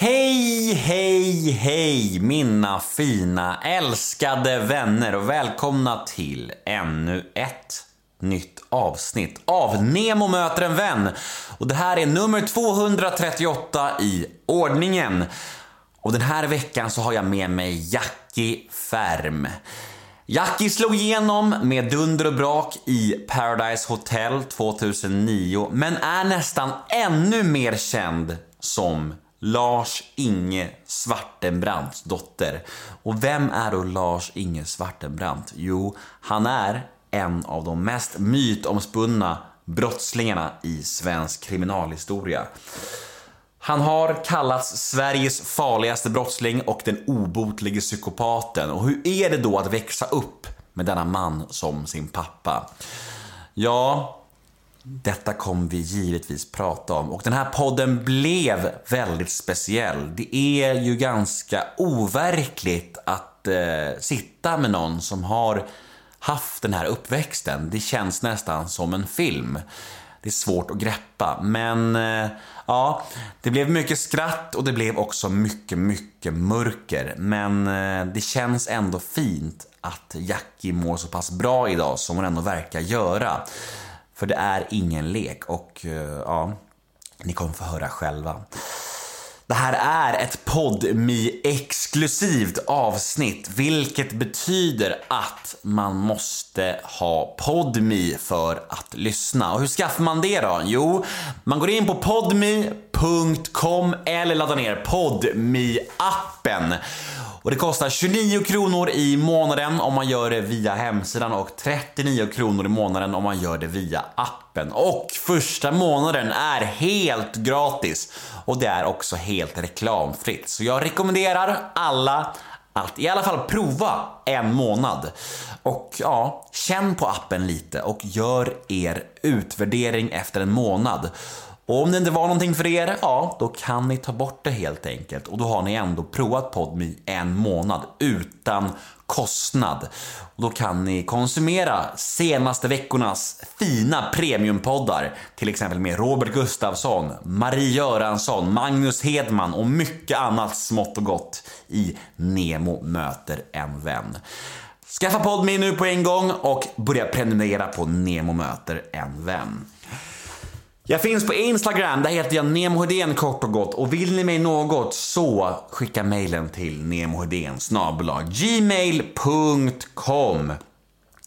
Hej, hej, hej mina fina älskade vänner och välkomna till ännu ett nytt avsnitt av Nemo möter en vän. Och det här är nummer 238 i ordningen. Och den här veckan så har jag med mig Jackie Färm. Jackie slog igenom med dunder och brak i Paradise Hotel 2009 men är nästan ännu mer känd som Lars-Inge Svartenbrandts dotter. Och vem är då Lars-Inge Svartenbrandt? Jo, han är en av de mest mytomspunna brottslingarna i svensk kriminalhistoria. Han har kallats Sveriges farligaste brottsling och den obotlige psykopaten. Och hur är det då att växa upp med denna man som sin pappa? Ja, detta kommer vi givetvis prata om och den här podden blev väldigt speciell. Det är ju ganska overkligt att eh, sitta med någon som har haft den här uppväxten. Det känns nästan som en film. Det är svårt att greppa, men eh, ja, det blev mycket skratt och det blev också mycket, mycket mörker. Men eh, det känns ändå fint att Jackie mår så pass bra idag som hon ändå verkar göra. För det är ingen lek och eh, ja, ni kommer få höra själva. Det här är ett podmi exklusivt avsnitt, vilket betyder att man måste ha podmi för att lyssna. Och hur skaffar man det då? Jo, man går in på podmi.com eller laddar ner podmi appen och det kostar 29 kronor i månaden om man gör det via hemsidan och 39 kronor i månaden om man gör det via appen. Och första månaden är helt gratis och det är också helt reklamfritt. Så jag rekommenderar alla att i alla fall prova en månad. Och ja, känn på appen lite och gör er utvärdering efter en månad. Och om det inte var någonting för er, ja, då kan ni ta bort det helt enkelt. Och då har ni ändå provat Podme en månad utan kostnad. Och då kan ni konsumera senaste veckornas fina premiumpoddar. Till exempel med Robert Gustafsson, Marie Göransson, Magnus Hedman och mycket annat smått och gott i Nemo möter en vän. Skaffa Podme nu på en gång och börja prenumerera på Nemo möter en vän. Jag finns på Instagram, där heter jag nemohedén kort och gott. Och vill ni mig något så skicka mejlen till nemohedén gmail.com.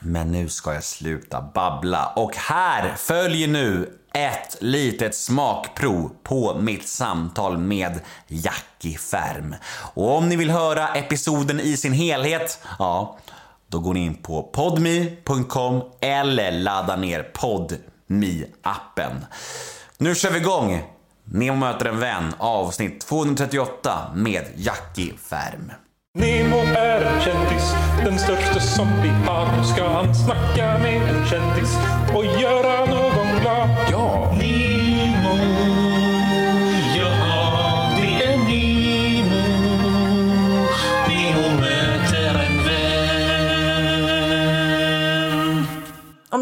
Men nu ska jag sluta babbla och här följer nu ett litet smakprov på mitt samtal med Jackie Färm. Och om ni vill höra episoden i sin helhet, ja, då går ni in på podme.com eller laddar ner podd Mi-appen. Nu kör vi igång! Nemo möter en vän, avsnitt 238 med Jackie Färm. Nemo är en kändis, den största som vi har. Nu ska han snacka med en kändis och göra något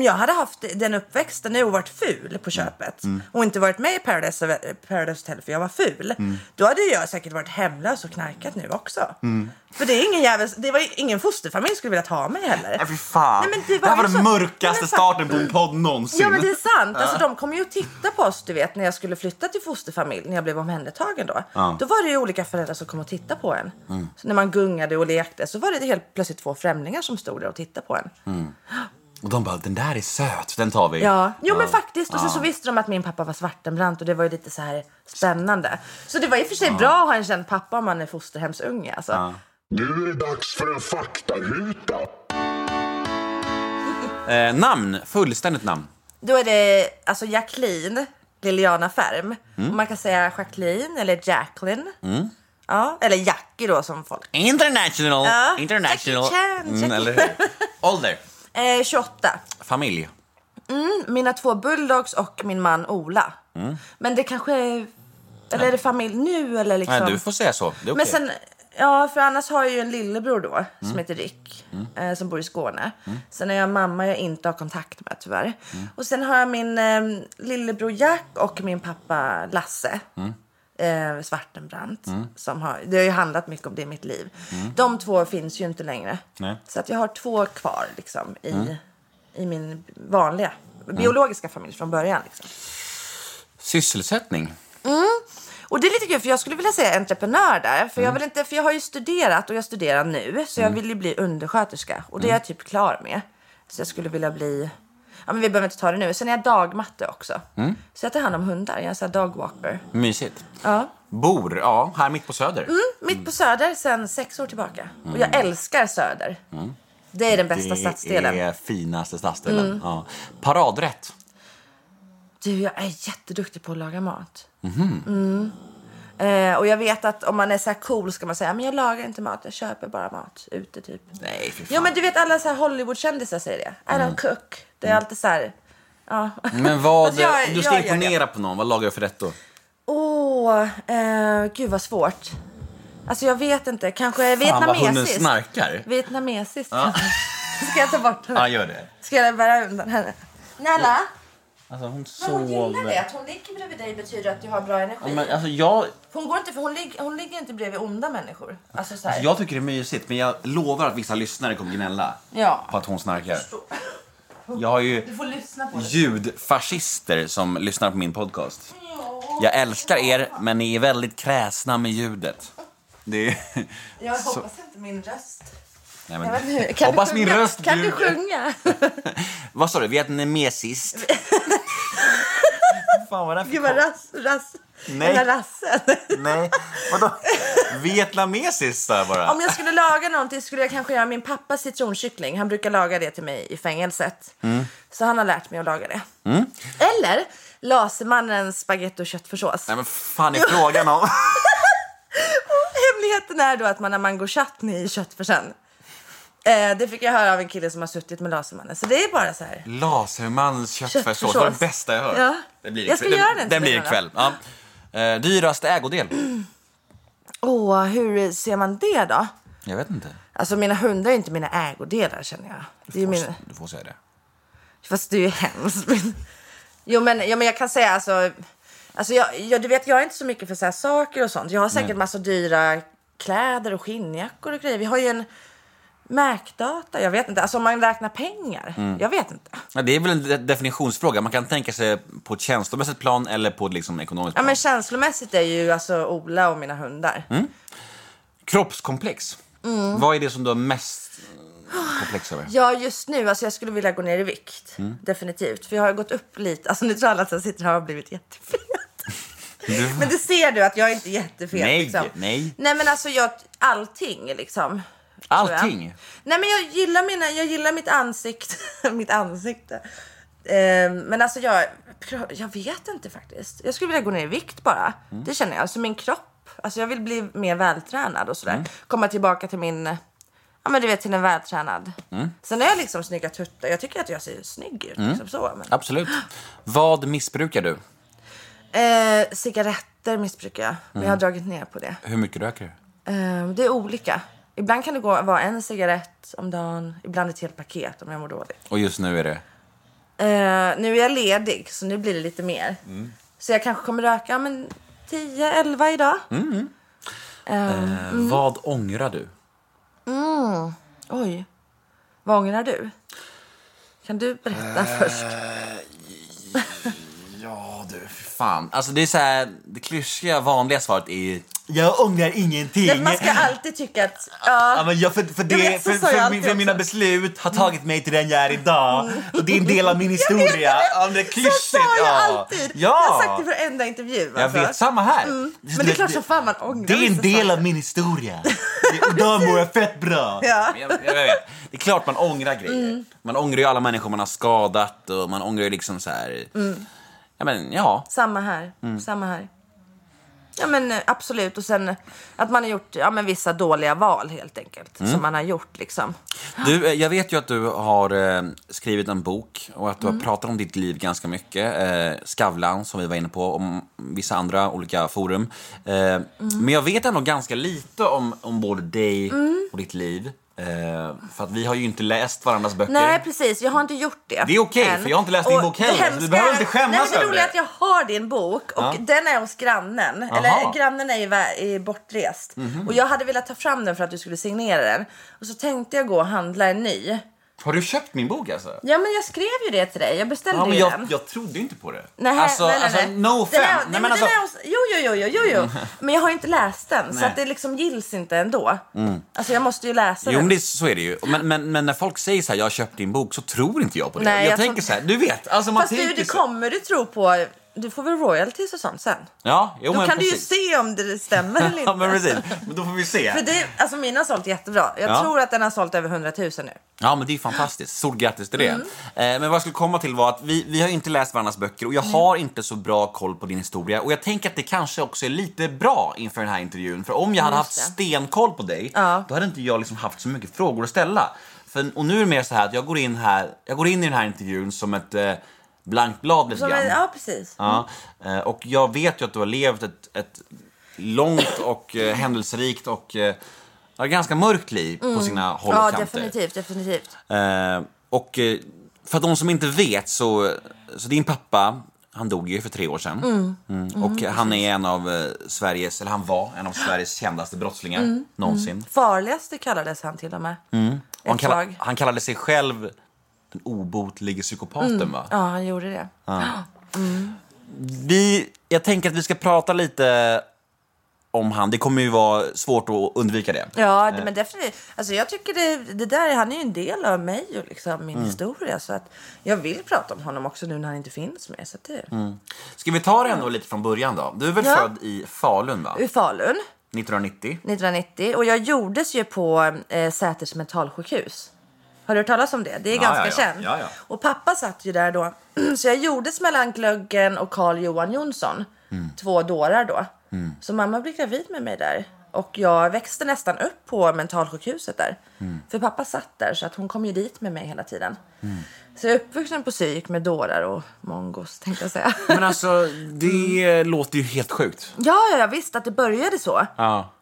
Om jag hade haft den uppväxten och varit ful på köpet och inte varit med i Paradise, Paradise Hotel för jag var ful. Då hade jag säkert varit hemlös och knarkat nu också. För det är ingen jävel, det var ingen fosterfamilj skulle vilja ha mig heller. Nej, fy fan. Nej, det det, här var den så- mörkaste starten på en podd någonsin. Ja men det är sant. Alltså, de kom ju att titta på oss du vet när jag skulle flytta till fosterfamilj när jag blev omhändertagen då. Då var det ju olika föräldrar som kom och tittade på en. Så när man gungade och lekte så var det helt plötsligt två främlingar som stod där och tittade på en. Och de bara, den där är söt, den tar vi. Ja, jo men faktiskt. Och sen så visste de att min pappa var Svartenbrandt och det var ju lite så här spännande. Så det var i och för sig bra att ha en känd pappa om man är fosterhemsunge. Alltså. Nu är det dags för en faktaruta. Eh, namn, fullständigt namn. Då är det alltså Jacqueline Liliana Färm. Och man kan säga Jacqueline eller Jacqueline. Ja, eller Jackie då som folk. International, Ja, international. Jackie Chan, Mm, Jackie. eller hur? Ålder, Eh, 28. familj. Mina två bulldogs och min man Ola. Men det kanske är... Eller är det familj nu eller liksom? Nej, du får säga så. Det är okej. Men sen, ja, för annars har jag ju en lillebror då som heter Rick eh, som bor i Skåne. Sen har jag en mamma jag inte har kontakt med tyvärr. Och sen har jag min eh, lillebror Jack och min pappa Lasse eh, Svartenbrandt. Mm. Som har, det har ju handlat mycket om det i mitt liv. De två finns ju inte längre. Nej. Mm. Så att jag har två kvar liksom, i, i min vanliga biologiska familj från början. Liksom. Sysselsättning. Och det är lite kul för jag skulle vilja säga entreprenör där. För, Mm. jag, vill inte, för jag har ju studerat och jag studerar nu. Så jag vill ju bli undersköterska. Och det Mm. är jag typ klar med. Så jag skulle vilja bli... Ja men vi behöver inte ta det nu. Sen är jag dagmatte också. Mm. Så jag tar hand om hundar. Jag är här dogwalker. Mysigt. Ja. Bor, ja, här mitt på Söder. Mitt på Söder sen sex år tillbaka. Och jag älskar Söder. Det är den bästa stadsdelen. Mm. Det är finaste stadsdelen. Ja. Paradrätt. Du, jag är jätteduktig på att laga mat. Mhm. Mm. Eh, och jag vet att om man är så här cool ska man säga men jag lagar inte mat, jag köper bara mat ute typ. Nej, fy fan. Jo men du vet alla så här Hollywoodkändisar säger det. I don't cook. Det är alltid så här. Ja. Men vad, Alltså, jag- du ska jag imponera på någon, vad lagar du för rätt då? Åh, eh, gud vad svårt. Alltså jag vet inte, kanske Fan vad hunden vietnamesiskt. snarkar. Vietnamesiskt kanske. Ska jag ta bort henne? Ja, gör det. Ska jag bära undan henne? Nalla? Alltså hon Men hon gillar det. sover. Att hon ligger bredvid dig betyder att du har bra energi. Men alltså jag, Hon går inte för hon, lig, hon ligger inte bredvid onda människor. Alltså så här. alltså jag tycker det är mysigt, men jag lovar att vissa lyssnare kommer gnälla Ja. på att hon snarkar. Jag har ju Du får lyssna på det. ljudfascister som lyssnar på min podcast. Jag älskar er, men ni är väldigt kräsna med ljudet. Det är... Jag Så- hoppas inte min röst. Nej, Jag vet men... inte, kan Hoppas du min sjunga? röst Kan du blir- sjunga? Vad sa du? Vietnamesiskt? Fan vad det Gud vad rass, rass. Nej. Den här rassen. Nej, vadå? Vietnamesiskt sa jag bara. Om jag skulle laga någonting skulle jag kanske göra min pappas citronkyckling. Han brukar laga det till mig i fängelset. Mm. Så han har lärt mig att laga det. Eller Lasermannens spagetti och köttfärssås. Nej men fan är frågan om... Hemligheten är då att man har mango chutney i köttfärsen. Eh, det fick jag höra av en kille som har suttit med Lasermannen. Så det är bara så här. Lasermans köttfärssås Köttfärssås. var det bästa jag hört. Ja. Det blir Jag ska ikväll. göra den Den blir ikväll. Ja. Eh, dyraste ägodel? Åh, hur ser man det då? Jag vet inte. Alltså mina hundar är inte mina ägodelar känner jag. Det är ju mina... Du får säga det. Fast det är ju hemskt. Jo men, ja, men jag kan säga alltså. Alltså jag, jag, du vet jag är inte så mycket för så här saker och sånt. Jag har säkert massa dyra kläder och skinnjackor och grejer. Vi har ju en Mac-data. Jag vet inte. Alltså om man räknar pengar. Mm. Jag vet inte. Ja, det är väl en de- definitionsfråga. Man kan tänka sig på ett känslomässigt plan eller på ett liksom ekonomiskt Ja plan. men känslomässigt är ju alltså Ola och mina hundar. Mm. Kroppskomplex. Mm. Vad är det som du har mest eh, komplex över? Ja, just nu. Alltså jag skulle vilja gå ner i vikt. Mm. Definitivt. För jag har gått upp lite. Alltså nu tror alla att jag sitter här och har blivit jättefet. Men det ser du att jag är inte jättefet. Nej, liksom. nej. Nej men alltså jag, allting liksom. Jag. Allting? Nej men jag gillar, mina, jag gillar mitt ansikte. mitt ansikte. Eh, men alltså jag, jag vet inte faktiskt. Jag skulle vilja gå ner i vikt bara. Mm. Det känner jag. Alltså min kropp. Alltså jag vill bli mer vältränad och sådär. Mm. Komma tillbaka till min, ja men du vet till en vältränad. Mm. Sen har jag liksom snygga tuttar. Jag tycker att jag ser snygg ut. Liksom så, men. Absolut. Vad missbrukar du? Eh, cigaretter missbrukar jag. Men jag Mm. har dragit ner på det. Hur mycket röker du? Eh, det är olika. Ibland kan det gå, vara en cigarett om dagen. Ibland ett helt paket om jag mår dåligt. Och just nu är det? Eh, nu är jag ledig, så nu blir det lite mer. Så jag kanske kommer röka men 10-11 idag. Eh, Vad ångrar du? Oj. Vad ångrar du? Kan du berätta först? Ja fan. Alltså det är så här, det klyschiga vanliga svaret är ju Jag ångrar ingenting. Man ska alltid tycka att... Ja, Ja, men jag, för, för, det, vet, så för, jag för, för mina beslut har tagit mig till den jag är idag. Och det är en del av min historia. Ja, men det är så sa jag ja. alltid. Ja. Jag har sagt det för varenda intervju. Jag alltså. vet, samma här. Men det är klart som fan man ångrar Det är en del av min historia. Det- Idag mår jag fett bra. Ja. Jag, jag vet. Det är klart man ångrar grejer. Man ångrar ju alla människor man har skadat och man ångrar ju liksom så här... Ja, men ja. Samma här. Mm. Samma här. Ja men eh, absolut. Och sen att man har gjort ja, men vissa dåliga val helt enkelt. Mm. Som man har gjort liksom. Du, eh, jag vet ju att du har eh, skrivit en bok och att du Mm. har pratat om ditt liv ganska mycket. Eh, Skavlan, som vi var inne på, om vissa andra olika forum. Eh, Mm. Men jag vet ändå ganska lite om, om både dig Mm. och ditt liv. Eh, för att vi har ju inte läst varandras böcker. Nej, precis. Jag har inte gjort det. Det är okej, än. för jag har inte läst din bok heller, så du hemska behöver inte skämmas Nej, men det roliga är att jag har din bok och Ja. den är hos grannen. Aha. Eller grannen är, ju är bortrest. Mhm. Och jag hade velat ta fram den för att du skulle signera den. Och så tänkte jag gå och handla en ny. Har du köpt min bok alltså? Ja, men jag skrev ju det till dig. Jag beställde Ja, men jag, den. jag trodde inte på det. Nej, alltså, nej, nej, alltså no offense. Nej, nej, men alltså, hos, jo, jo, jo, jo, jo. Men jag har inte läst den, så Nej. att det liksom gills inte ändå. Alltså jag måste ju läsa Jo, den. det, så är det ju. Men, men, men när folk säger så här, jag har köpt din bok, så tror inte jag på det. Nej, jag, jag tänker så här, du vet. Alltså, man Fast du, det så- kommer du tro på. Du får väl royalties och sånt sen. Ja, jo, Då kan du ju precis. se om det stämmer eller inte. Ja, men precis. Men då får vi se. För det, alltså min har sålt jättebra. Jag Ja. tror att den har sålt över 100 000 nu. Ja, men det är fantastiskt. Stort grattis till det. Mm. Eh, men vad jag skulle komma till var att vi, vi har inte läst varandras böcker och jag Mm. har inte så bra koll på din historia. Och jag tänker att det kanske också är lite bra inför den här intervjun. För om jag hade haft stenkoll på dig, Ja. då hade inte jag liksom haft så mycket frågor att ställa. För, och nu är det mer så här att jag går in, här, jag går in i den här intervjun som ett eh, blankt blad lite grann. ja, precis. Ja, eh, och jag vet ju att du har levt ett, ett långt och eh, händelserikt och eh, ganska mörkt liv på sina håll och Mm. Ja, kanter. definitivt, definitivt. Eh, och för de som inte vet så, så din pappa, han dog ju för tre år sedan. Mm. Och han är en av Sveriges, eller han var en av Sveriges kändaste brottslingar Mm. någonsin. Farligaste kallades han till och med. Och han, kalla, han kallade sig själv den obotlige psykopaten va? Ja, han gjorde det. Vi, jag tänker att vi ska prata lite om han. Det kommer ju vara svårt att undvika det. Ja, Eh. det, men definitivt. Alltså jag tycker det, det där, han är ju en del av mig och liksom Mm. min historia. Så att jag vill prata om honom också nu när han inte finns mer. Så det, Ska vi ta det ändå lite från början då? Du är väl Ja. född i Falun va? Ur Falun 1990? 1990 och jag gjordes ju på eh, Säters mentalsjukhus. Har du hört talas om det? Det är Ja, ganska ja, ja. känt. Ja, ja. Och pappa satt ju där då. Så jag gjordes mellan Glöggen och Carl Johan Jonsson. Mm. Två dårar då. Så mamma blev gravid med mig där. Och jag växte nästan upp på mentalsjukhuset där. Mm. För pappa satt där så att hon kom ju dit med mig hela tiden. Mm. Så jag är uppvuxen på psyk med dårar och mongos tänkte jag säga. Men alltså, det låter ju helt sjukt. ja, ja, jag visste att det började så. Ja.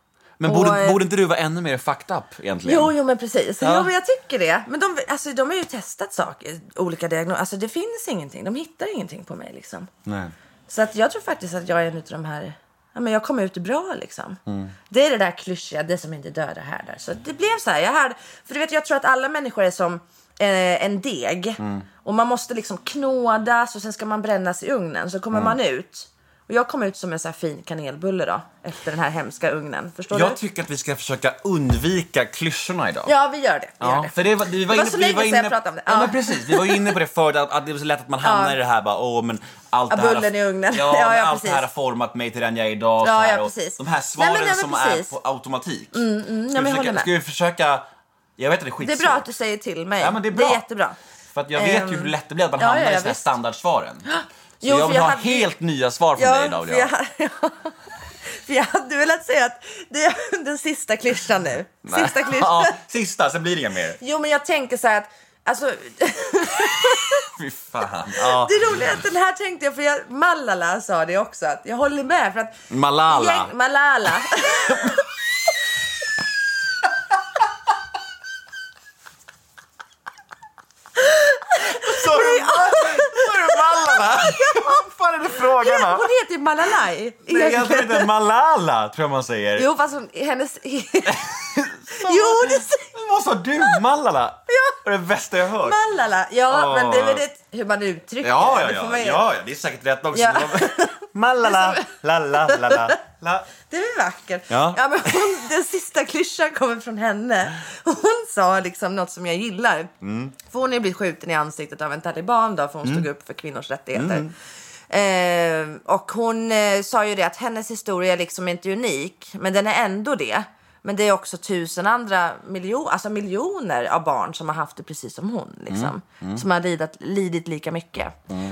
Men Och, borde, eh, borde inte du vara ännu mer fucked up egentligen? Jo, jo men precis. Ja. Jo, men jag tycker det. Men de, alltså, de har ju testat saker, olika diagnoser. Alltså det finns ingenting. De hittar ingenting på mig liksom. Nej. Så att jag tror faktiskt att jag är en av de här... Ja, men jag kom ut bra liksom. Mm. Det är det där klyschiga, det som inte dödar härdar. Så det blev så här. Jag hade, för du vet, jag tror att alla människor är som eh, en deg. Mm. Och man måste liksom knådas och sen ska man brännas i ugnen. Så kommer Mm. man ut. Och jag kom ut som en så här fin kanelbulle då. Efter den här hemska ugnen. Förstår Jag du? tycker att vi ska försöka undvika klyschorna idag. Ja, vi gör det. Vi gör det. för det var, vi var Det var inne, så vi länge var sedan inne, jag pratade om det. Ja, Ja. men precis. Vi var ju inne på det förut, att, att det är så lätt att man hamnar Ja. i det här bara, åh men allt Ja, det här, i ugnen. Ja, Ja, ja, allt det här har format mig till den jag är idag. Ja, här, ja, precis. De här svaren Nej, men- nej, men som precis. är på automatik. ska, men vi jag håller försöka, ska vi försöka, jag vet att det är Det är skitsvårt. bra att du säger till mig. Ja, men det är bra. jättebra. För att jag vet ju hur lätt det blir att man hamnar i standardsvaren. Jo, jag vill jag ha hade- helt nya svar från dig idag. för Julia. jag, ja, för jag hade velat säga att det är den sista klyschan nu. Sista klyschan. ja, sista, sen blir det inga mer. Jo, men jag tänker så här att Alltså, Fy fan. Ja. det är att den här tänkte jag, för jag, Malala sa det också, att jag håller med för att... Malala. Gäng, Malala. Sa du sa du Malala? Vad om? Hon heter ju Malalai. Nej, jag tror inte Malala, tror jag man säger. Jo, fast hon, hennes... jo, det Vad sa du? Malala? Det är det bästa jag har hört. Malala. Ja, Åh. men det är väl det, hur man uttrycker Ja, det. ja, Det ja, ja, ja, det är säkert rätt också. Ja. Malala, la, la, la, la, la. Det är vackert. Ja. men hon, den sista klyschan kommer från henne. Hon sa liksom något som jag gillar. Mm. För hon är blivit skjuten i ansiktet av en taliban då, för hon Mm. stod upp för kvinnors rättigheter. Eh, och hon eh, sa ju det att hennes historia liksom inte är unik, men den är ändå det. Men det är också tusen andra miljon, alltså miljoner av barn som har haft det precis som hon. Liksom, Som har lidit, lidit lika mycket.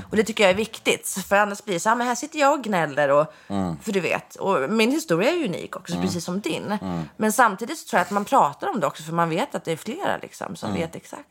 Och det tycker jag är viktigt. För annars blir det så här, men här sitter jag och gnäller. Och, För du vet, och min historia är unik också, precis som din. Men samtidigt så tror jag att man pratar om det också, för man vet att det är flera liksom, som vet exakt.